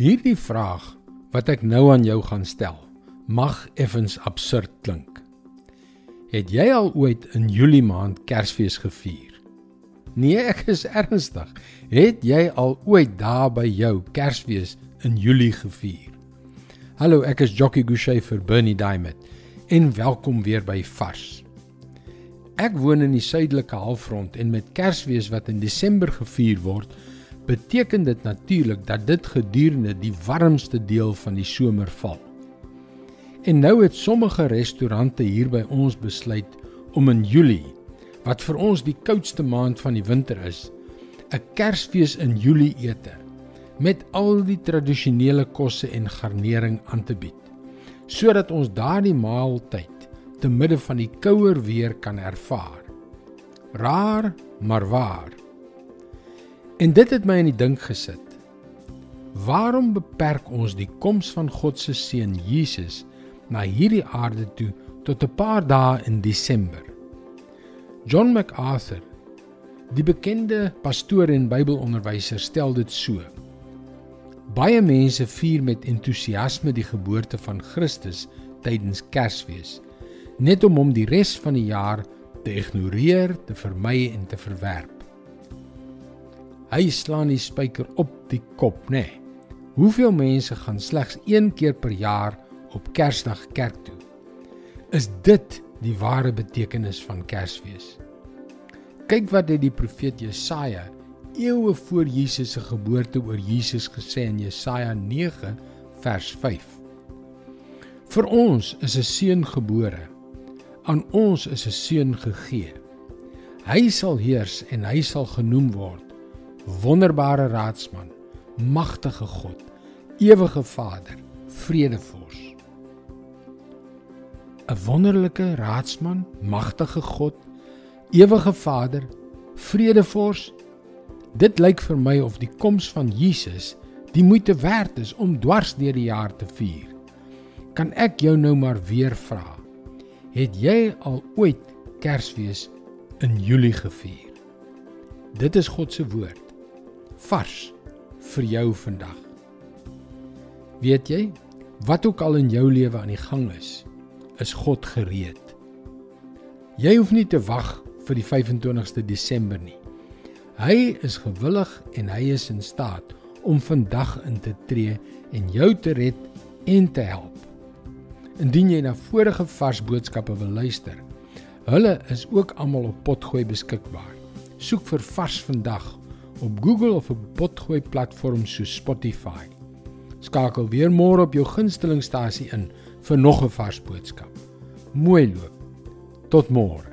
Hierdie vraag wat ek nou aan jou gaan stel, mag effens absurd klink. Het jy al ooit in Julie maand Kersfees gevier? Nee, ek is ernstig. Het jy al ooit daar by jou Kersfees in Julie gevier? Hallo, ek is Jockey Gouchee vir Bernie Diamond en welkom weer by Vars. Ek woon in die suidelike halfrond en met Kersfees wat in Desember gevier word, beteken dit natuurlik dat dit gedurende die warmste deel van die somer val. En nou het sommige restaurante hier by ons besluit om in Julie, wat vir ons die koudste maand van die winter is, 'n Kersfees in Julie ete met al die tradisionele kosse en garnering aan te bied, sodat ons daardie maaltyd te midde van die kouer weer kan ervaar. Raar, maar waar. En dit het my in die dink gesit. Waarom beperk ons die koms van God se seun Jesus na hierdie aarde toe tot 'n paar dae in Desember? John MacArthur, die bekende pastoor en Bybelonderwyser, stel dit so: Baie mense vier met entoesiasme die geboorte van Christus tydens Kersfees, net om hom die res van die jaar te ignoreer, te vermy en te verwerp. Hy slaan die spyker op die kop, nê. Nee. Hoeveel mense gaan slegs een keer per jaar op Kersdag kerk toe? Is dit die ware betekenis van Kersfees? Kyk wat het die profeet Jesaja eeue voor Jesus se geboorte oor Jesus gesê in Jesaja 9 vers 5. Vir ons is 'n seun gebore. Aan ons is 'n seun gegee. Hy sal heers en hy sal genoem word wonderbare raadsman, magtige God, ewige Vader, vredevors. 'n Wonderlike raadsman, magtige God, ewige Vader, vredevors. Dit lyk vir my of die koms van Jesus die moeite werd is om dwars deur die jaar te vier. Kan ek jou nou maar weer vra? Het jy al ooit Kersfees in Julie gevier? Dit is God se woord vars vir jou vandag. Weet jy, wat ook al in jou lewe aan die gang is, is God gereed. Jy hoef nie te wag vir die 25ste Desember nie. Hy is gewillig en hy is in staat om vandag in te tree en jou te red en te help. Indien jy na vorige vars boodskappe wil luister, hulle is ook almal op potgooi beskikbaar. Soek vir vars vandag op Google of op potgooi platforms so Spotify. Skakel weer môre op jou gunstelingstasie in vir nog 'n vars boodskap. Mooi loop. Tot môre.